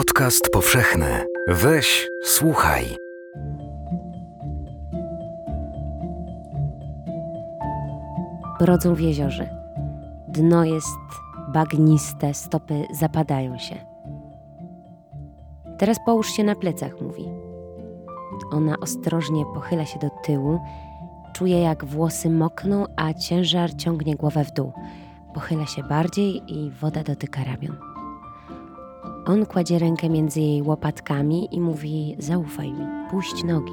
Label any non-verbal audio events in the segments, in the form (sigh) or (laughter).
Podcast powszechny. Weź, słuchaj. Brodzą w jeziorze. Dno jest bagniste, stopy zapadają się. Teraz połóż się na plecach, mówi. Ona ostrożnie pochyla się do tyłu, czuje jak włosy mokną, a ciężar ciągnie głowę w dół. Pochyla się bardziej i woda dotyka ramion. On kładzie rękę między jej łopatkami i mówi: Zaufaj mi, puść nogi.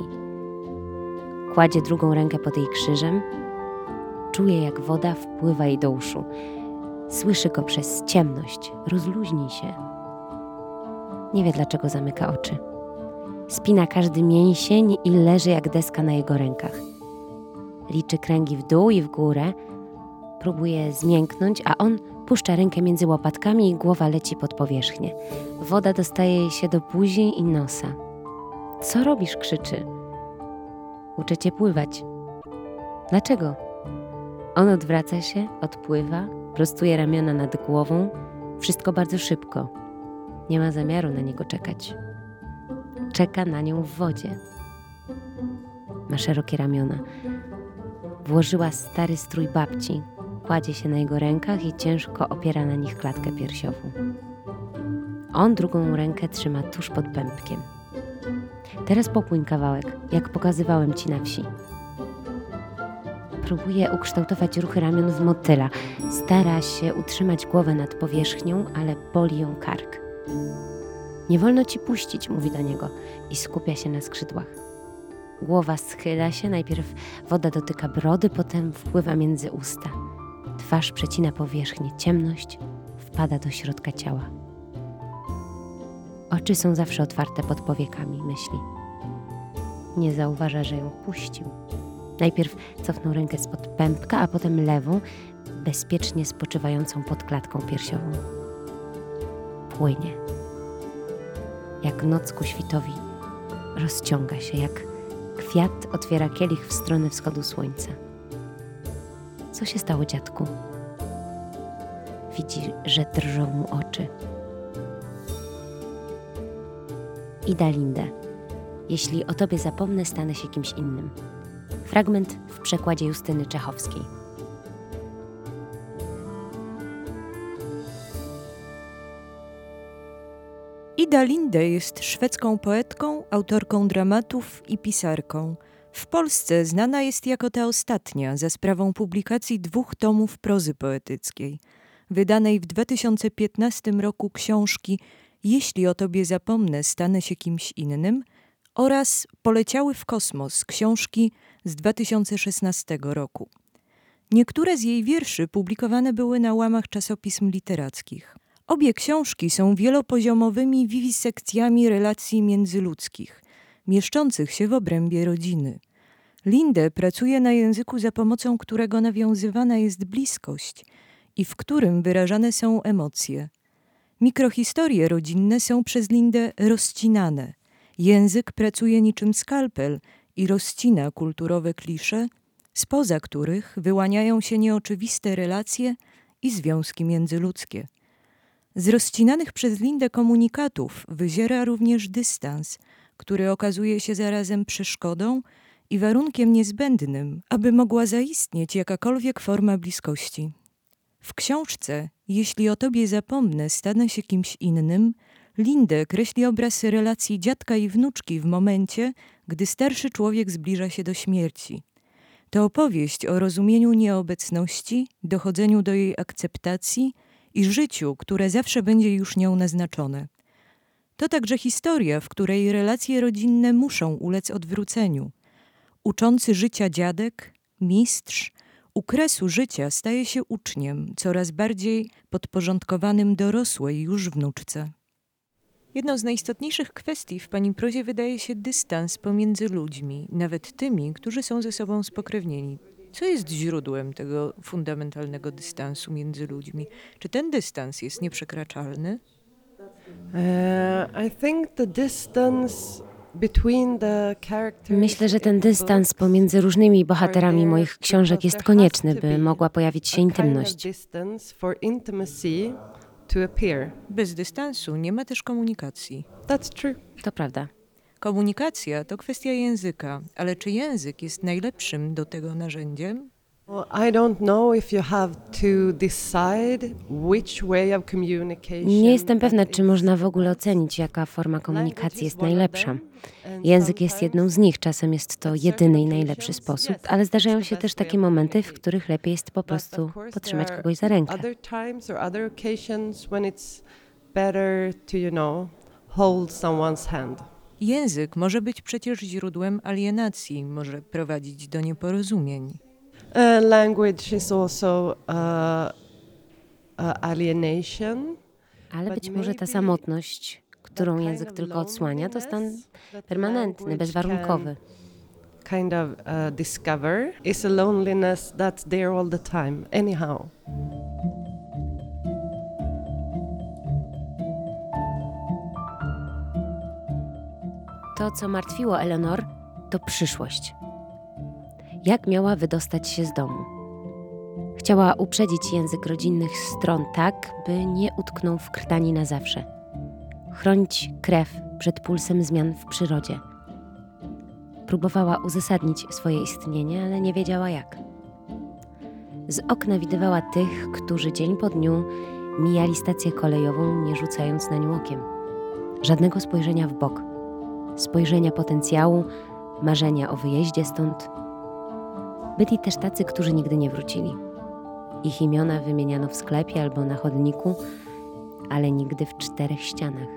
Kładzie drugą rękę pod jej krzyżem. Czuje, jak woda wpływa jej do uszu. Słyszy go przez ciemność. Rozluźnij się. Nie wie, dlaczego zamyka oczy. Spina każdy mięsień i leży jak deska na jego rękach. Liczy kręgi w dół i w górę. Próbuje zmięknąć, a on puszcza rękę między łopatkami i głowa leci pod powierzchnię. Woda dostaje jej się do buzi i nosa. Co robisz? krzyczy. Uczę cię pływać. Dlaczego? On odwraca się, odpływa, prostuje ramiona nad głową. Wszystko bardzo szybko. Nie ma zamiaru na niego czekać. Czeka na nią w wodzie. Ma szerokie ramiona. Włożyła stary strój babci. Kładzie się na jego rękach i ciężko opiera na nich klatkę piersiową. On drugą rękę trzyma tuż pod pępkiem. Teraz popłyń kawałek, jak pokazywałem ci na wsi. Próbuje ukształtować ruchy ramion z motyla. Stara się utrzymać głowę nad powierzchnią, ale boli ją kark. Nie wolno ci puścić, mówi do niego i skupia się na skrzydłach. Głowa schyla się, najpierw woda dotyka brody, potem wpływa między usta. Twarz przecina powierzchnię, ciemność wpada do środka ciała. Oczy są zawsze otwarte pod powiekami, myśli. Nie zauważa, że ją puścił. Najpierw cofnął rękę spod pępka, a potem lewą, bezpiecznie spoczywającą pod klatką piersiową. Płynie. Jak noc ku świtowi rozciąga się, jak kwiat otwiera kielich w stronę wschodu słońca. Co się stało, dziadku? Widzi, że drżą mu oczy. Ida Linde. Jeśli o tobie zapomnę, stanę się kimś innym. Fragment w przekładzie Justyny Czechowskiej. Ida Linde jest szwedzką poetką, autorką dramatów i pisarką. W Polsce znana jest jako ta ostatnia za sprawą publikacji dwóch tomów prozy poetyckiej, wydanej w 2015 roku książki Jeśli o tobie zapomnę, stanę się kimś innym oraz Poleciały w kosmos książki z 2016 roku. Niektóre z jej wierszy publikowane były na łamach czasopism literackich. Obie książki są wielopoziomowymi wiwisekcjami relacji międzyludzkich, mieszczących się w obrębie rodziny. Linde pracuje na języku, za pomocą którego nawiązywana jest bliskość i w którym wyrażane są emocje. Mikrohistorie rodzinne są przez Lindę rozcinane. Język pracuje niczym skalpel i rozcina kulturowe klisze, spoza których wyłaniają się nieoczywiste relacje i związki międzyludzkie. Z rozcinanych przez Lindę komunikatów wyziera również dystans, który okazuje się zarazem przeszkodą i warunkiem niezbędnym, aby mogła zaistnieć jakakolwiek forma bliskości. W książce Jeśli o tobie zapomnę, stanę się kimś innym, Lindę kreśli obraz relacji dziadka i wnuczki w momencie, gdy starszy człowiek zbliża się do śmierci. To opowieść o rozumieniu nieobecności, dochodzeniu do jej akceptacji i życiu, które zawsze będzie już nią naznaczone. To także historia, w której relacje rodzinne muszą ulec odwróceniu. Uczący życia dziadek, mistrz, u kresu życia staje się uczniem, coraz bardziej podporządkowanym dorosłej już wnuczce. Jedną z najistotniejszych kwestii w pani prozie wydaje się dystans pomiędzy ludźmi, nawet tymi, którzy są ze sobą spokrewnieni. Co jest źródłem tego fundamentalnego dystansu między ludźmi? Czy ten dystans jest nieprzekraczalny? Myślę, że ten dystans pomiędzy różnymi bohaterami moich książek jest konieczny, by mogła pojawić się intymność. Bez dystansu nie ma też komunikacji. That's true. To prawda. Komunikacja to kwestia języka, ale czy język jest najlepszym do tego narzędziem? Well, I don't know if you have to decide which way of communication. Nie jestem pewna, czy można w ogóle ocenić, jaka forma komunikacji jest najlepsza. Język jest jedną z nich, czasem jest to jedyny i najlepszy sposób, ale zdarzają się też takie momenty, w których lepiej jest po prostu potrzymać kogoś za rękę. Język może być przecież źródłem alienacji, może prowadzić do nieporozumień. Uh, language is also uh, uh, alienation. Ale być może ta samotność, którą język tylko odsłania, to stan permanentny, bezwarunkowy. Kind of uh, discover is a loneliness that's there all the time, anyhow. To, co martwiło Eleanor, to przyszłość. Jak miała wydostać się z domu? Chciała uprzedzić język rodzinnych stron tak, by nie utknął w krtani na zawsze. Chronić krew przed pulsem zmian w przyrodzie. Próbowała uzasadnić swoje istnienie, ale nie wiedziała jak. Z okna widywała tych, którzy dzień po dniu mijali stację kolejową, nie rzucając na nią okiem. Żadnego spojrzenia w bok spojrzenia potencjału, marzenia o wyjeździe stąd. Byli też tacy, którzy nigdy nie wrócili. Ich imiona wymieniano w sklepie albo na chodniku, ale nigdy w czterech ścianach.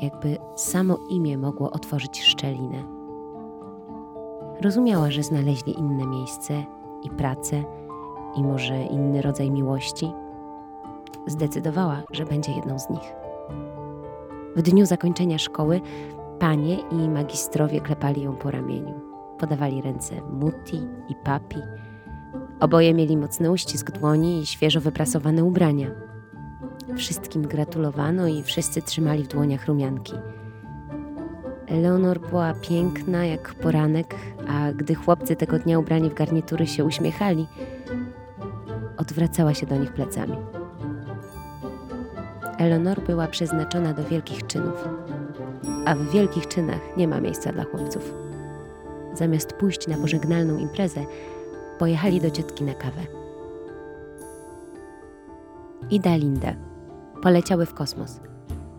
Jakby samo imię mogło otworzyć szczelinę. Rozumiała, że znaleźli inne miejsce i pracę, i może inny rodzaj miłości. Zdecydowała, że będzie jedną z nich. W dniu zakończenia szkoły Panie i magistrowie klepali ją po ramieniu. Podawali ręce Mutti i Papi. Oboje mieli mocny uścisk dłoni i świeżo wyprasowane ubrania. Wszystkim gratulowano i wszyscy trzymali w dłoniach rumianki. Eleonor była piękna jak poranek, a gdy chłopcy tego dnia ubrani w garnitury się uśmiechali, odwracała się do nich plecami. Eleonor była przeznaczona do wielkich czynów a w wielkich czynach nie ma miejsca dla chłopców. Zamiast pójść na pożegnalną imprezę, pojechali do ciotki na kawę. Ida Linda. Poleciały w kosmos.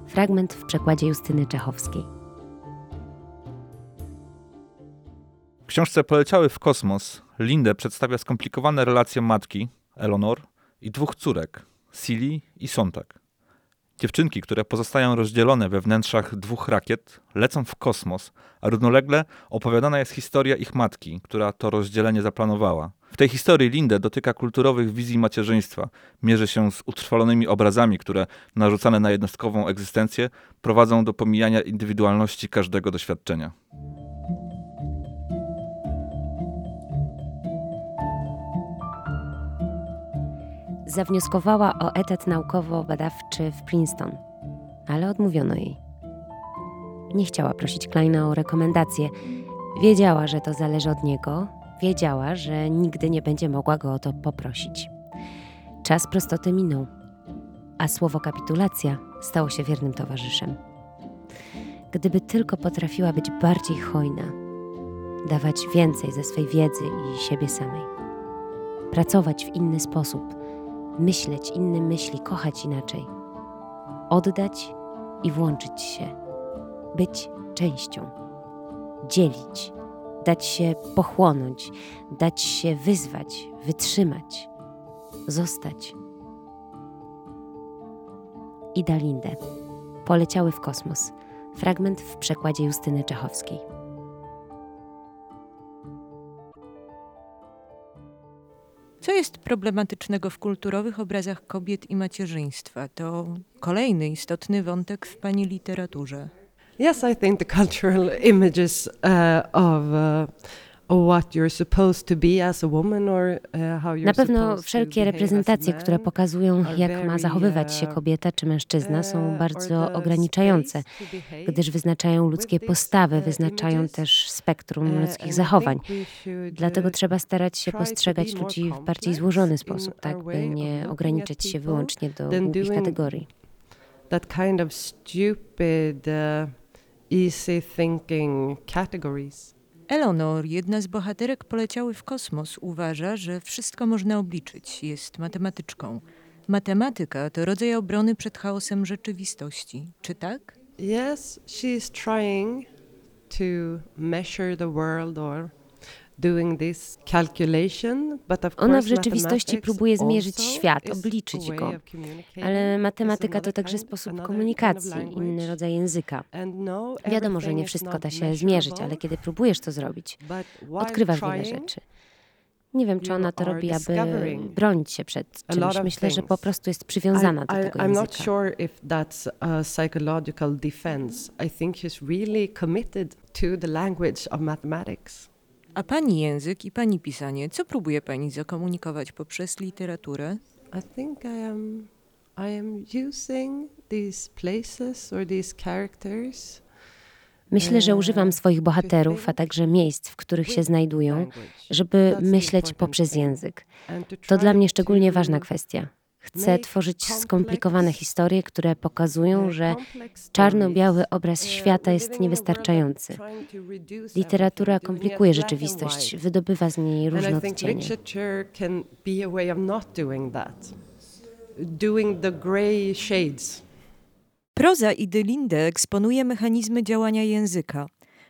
Fragment w przekładzie Justyny Czechowskiej. W książce Poleciały w kosmos Lindę przedstawia skomplikowane relacje matki, Eleanor, i dwóch córek, Silly i Sontag. Dziewczynki, które pozostają rozdzielone we wnętrzach dwóch rakiet, lecą w kosmos, a równolegle opowiadana jest historia ich matki, która to rozdzielenie zaplanowała. W tej historii Lindę dotyka kulturowych wizji macierzyństwa, mierzy się z utrwalonymi obrazami, które narzucane na jednostkową egzystencję prowadzą do pomijania indywidualności każdego doświadczenia. Zawnioskowała o etat naukowo-badawczy w Princeton, ale odmówiono jej. Nie chciała prosić Kleina o rekomendacje. Wiedziała, że to zależy od niego, wiedziała, że nigdy nie będzie mogła go o to poprosić. Czas prostoty minął, a słowo kapitulacja stało się wiernym towarzyszem. Gdyby tylko potrafiła być bardziej hojna, dawać więcej ze swej wiedzy i siebie samej, pracować w inny sposób, myśleć inne myśli, kochać inaczej, oddać i włączyć się, być częścią, dzielić, dać się pochłonąć, dać się wyzwać, wytrzymać, zostać. Ida Linde. Poleciały w kosmos. Fragment w przekładzie Justyny Czechowskiej. Co jest problematycznego w kulturowych obrazach kobiet i macierzyństwa? To kolejny istotny wątek w pani literaturze. Yes, I think the cultural images uh, of uh, what you're supposed to be as a woman or how you're Na pewno wszelkie reprezentacje, które pokazują, jak ma zachowywać się uh, kobieta czy mężczyzna, są uh, bardzo ograniczające, gdyż wyznaczają ludzkie postawy, uh, wyznaczają też spektrum ludzkich zachowań. Dlatego trzeba starać się postrzegać ludzi w bardziej złożony sposób, tak by nie ograniczać się wyłącznie do głupich kategorii. that kind of stupid, easy thinking categories. Eleanor, jedna z bohaterek poleciały w kosmos, uważa, że wszystko można obliczyć. Jest matematyczką. Matematyka to rodzaj obrony przed chaosem rzeczywistości. Czy tak? Yes, she's trying to measure the world or Ona w rzeczywistości próbuje zmierzyć świat, obliczyć go. Ale matematyka to także sposób komunikacji, inny rodzaj języka. No, Wiadomo, że nie wszystko da się zmierzyć, ale kiedy próbujesz to zrobić, odkrywasz wiele rzeczy. Nie wiem, czy ona to robi, aby bronić się przed czymś. Myślę, że po prostu jest przywiązana do tego I'm not języka. sure if that's a psychological defense. I think she's really committed to the language of mathematics. A pani język i pani pisanie, co próbuje pani zakomunikować poprzez literaturę? I think I am I am using these places or these characters Myślę, że Eee, używam swoich bohaterów, a także miejsc, w których się znajdują, żeby myśleć poprzez język. to dla mnie szczególnie ważna kwestia. Chcę tworzyć skomplikowane historie, które pokazują, że czarno-biały obraz świata jest niewystarczający. Literatura komplikuje rzeczywistość, wydobywa z niej różne I odcienie. Proza Idy Linde eksponuje mechanizmy działania języka,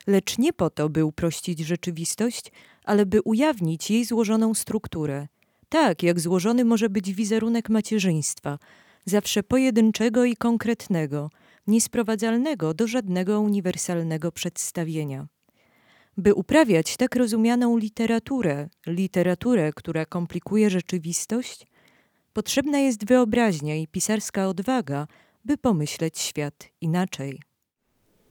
lecz nie po to, by uprościć rzeczywistość, ale by ujawnić jej złożoną strukturę. Tak, jak złożony może być wizerunek macierzyństwa, zawsze pojedynczego i konkretnego, niesprowadzalnego do żadnego uniwersalnego przedstawienia. By uprawiać tak rozumianą literaturę, literaturę, która komplikuje rzeczywistość, potrzebna jest wyobraźnia i pisarska odwaga, by pomyśleć świat inaczej.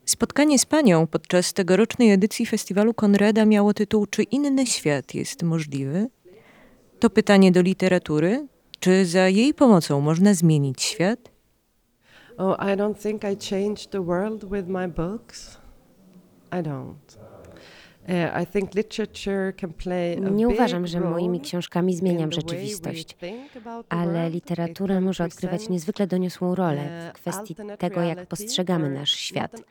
Spotkanie z panią podczas tegorocznej edycji festiwalu Konrada miało tytuł Czy inny świat jest możliwy? To pytanie do literatury. Czy za jej pomocą można zmienić świat? Oh, I don't think I changed the world with my books. I don't. Uh, Nie uważam, że moimi książkami zmieniam rzeczywistość, ale literatura może odgrywać niezwykle doniosłą rolę uh, w kwestii alternate tego, jak postrzegamy nasz świat.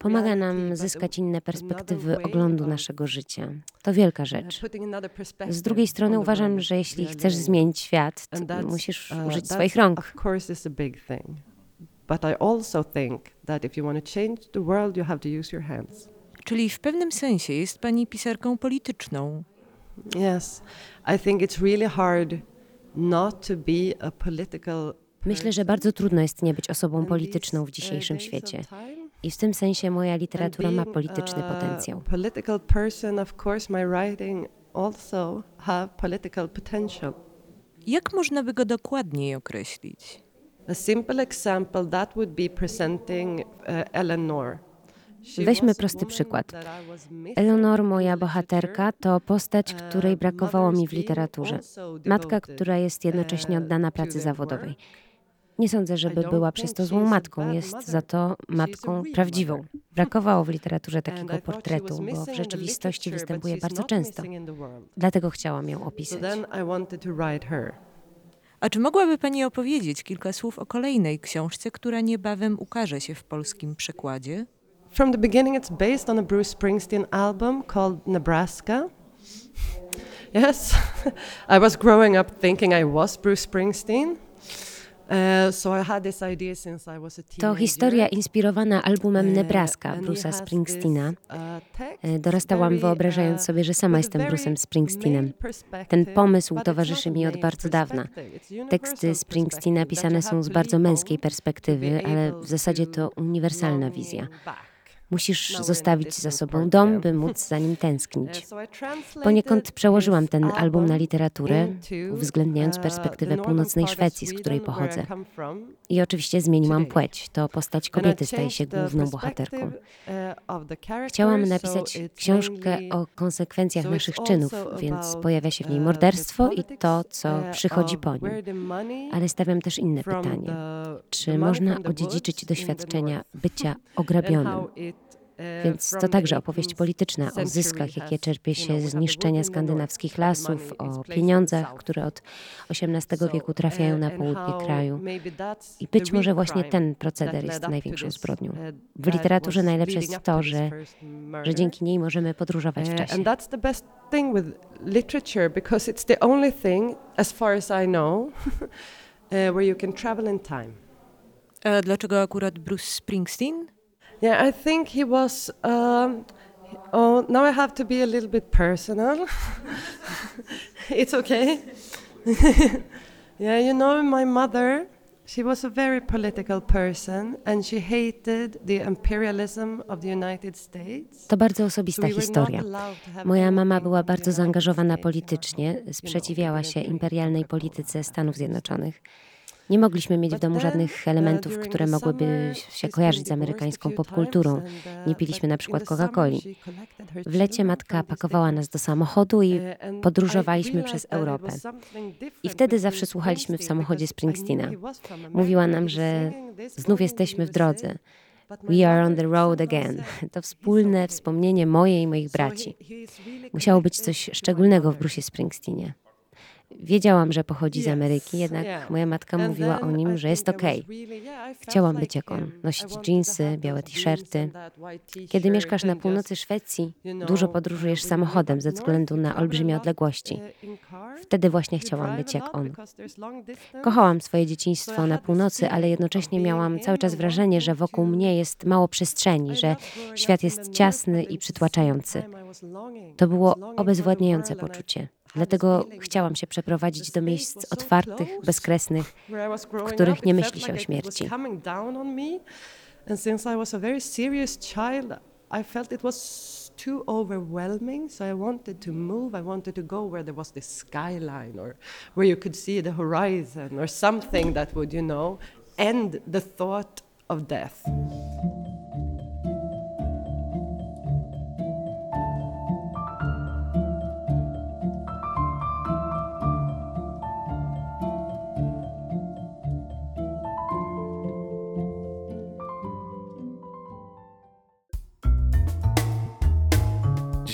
Pomaga nam zyskać inne perspektywy oglądu naszego życia. To wielka uh, rzecz. Z drugiej strony uważam, że jeśli chcesz zmienić świat, to musisz uh, użyć swoich rąk. Of course, it's a big thing. But I also think that if you want to change the world, you have to use your hands. Czyli w pewnym sensie jest pani pisarką polityczną. Yes, I think it's really hard not to be a political. Myślę, że bardzo trudno jest nie być osobą polityczną w uh, dzisiejszym świecie. I w tym sensie moja literatura ma polityczny potencjał. Political person, of course, my writing also have political potential. Jak można by go dokładniej określić? A simple example that would be presenting uh, Eleanor. Weźmy prosty przykład. in moja bohaterka, to postać, Uh, której brakowało mi w literaturze. Matka, która jest jednocześnie uh, oddana pracy zawodowej. Nie sądzę, żeby była przez to złą matką, jest za to matką prawdziwą. Brakowało w literaturze takiego portretu, bo w rzeczywistości występuje bardzo często. Dlatego chciałam ją opisać. A czy mogłaby pani opowiedzieć kilka słów o kolejnej książce, która niebawem ukaże się w polskim przekładzie? From the beginning, it's based on a Bruce Springsteen album called Nebraska. Yes, (laughs) I was growing up thinking I was Bruce Springsteen. To historia inspirowana albumem Uh, Nebraska Bruce'a Springsteena. uh, E, Dorastałam wyobrażając uh, sobie, że sama jestem Bruce'em Springsteenem. Ten pomysł towarzyszy mi od bardzo dawna. Teksty Springsteena pisane są z bardzo męskiej perspektywy, ale w zasadzie to uniwersalna wizja. Musisz zostawić za sobą dom, by móc za nim tęsknić. (laughs) Poniekąd przełożyłam ten album na literaturę, uwzględniając uh, perspektywę północnej Szwecji, z której pochodzę. I oczywiście zmieniłam płeć. To postać kobiety staje się główną bohaterką. uh, Chciałam napisać książkę o konsekwencjach naszych czynów, więc pojawia się w niej uh, morderstwo i to, co przychodzi po nim. Ale stawiam też inne pytanie. Czy można odziedziczyć doświadczenia bycia (laughs) ograbionym? Uh, Więc to także opowieść 18th polityczna o zyskach, jakie czerpie się z niszczenia skandynawskich lasów, o pieniądzach, które od XVIII wieku trafiają na uh, południe kraju. I być może właśnie ten proceder jest największą this, zbrodnią. uh, W literaturze najlepsze jest to że, że dzięki niej możemy podróżować w Uh, czasie. and that's the best thing with literature because it's the only thing, as far as I know, (laughs) uh, where you can travel in time. A dlaczego akurat Bruce Springsteen? Yeah, I think he was. Um, oh, now I have to be a little bit personal. (laughs) it's okay. (laughs) yeah, you know, my mother, she was a very political person and she hated the imperialism of the United States. To bardzo osobista we were not historia. allowed to have Moja mama była bardzo zaangażowana States in our politycznie, home, you know, sprzeciwiała się imperialnej polityce Stanów. Zjednoczonych. Nie mogliśmy mieć w domu żadnych uh, elementów, które mogłyby się kojarzyć z amerykańską popkulturą. uh, Nie piliśmy na przykład Coca-Coli. W lecie matka pakowała nas do samochodu i Uh, podróżowaliśmy przez Europę. I wtedy zawsze słuchaliśmy w samochodzie Springsteena. Mówiła nam, że znów jesteśmy w drodze. We are on the road again. (laughs) To "He's wspólne okay." wspomnienie moje i moich braci. Musiało być coś szczególnego w. Bruce'ie Springsteenie. Wiedziałam, że pochodzi z Ameryki, jednak moja matka mówiła o nim, że jest okej. felt Chciałam być jak on, nosić have białe t-shirty. Kiedy mieszkasz na północy Szwecji, dużo podróżujesz samochodem ze względu na olbrzymie odległości. uh. Wtedy właśnie chciałam być jak on. Kochałam swoje dzieciństwo na północy, ale jednocześnie miałam cały czas wrażenie, że wokół mnie jest mało przestrzeni, że świat jest ciasny i przytłaczający. To było obezwładniające poczucie. Dlatego chciałam się przeprowadzić do miejsc otwartych, bezkresnych, growing których nie myśli się o śmierci. I I felt it was too overwhelming. So I wanted to move. I wanted to go where there was this skyline or where you could see the horizon or something that would, you know, end the thought of death.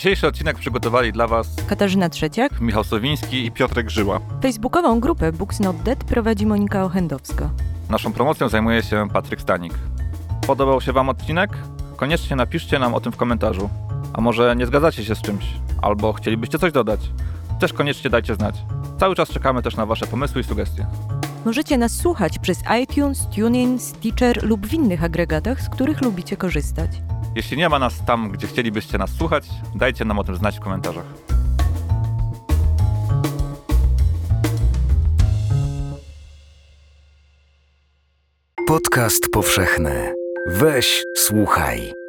Dzisiejszy odcinek przygotowali dla Was Katarzyna Trzeciak. Michał Sowiński i Piotrek Żyła. Facebookową grupę Books Not Dead prowadzi Monika Ochendowska. Naszą promocją zajmuje się Patryk Stanik. Podobał się Wam odcinek? Koniecznie napiszcie nam o tym w komentarzu. A może nie zgadzacie się z czymś? Albo chcielibyście coś dodać? Też koniecznie dajcie znać. Cały czas czekamy też na Wasze pomysły i sugestie. Możecie nas słuchać przez iTunes, TuneIn, Stitcher lub w innych agregatach, z których lubicie korzystać. Jeśli nie ma nas tam, gdzie chcielibyście nas słuchać, dajcie nam o tym znać w komentarzach. Podcast powszechny. Weź, słuchaj.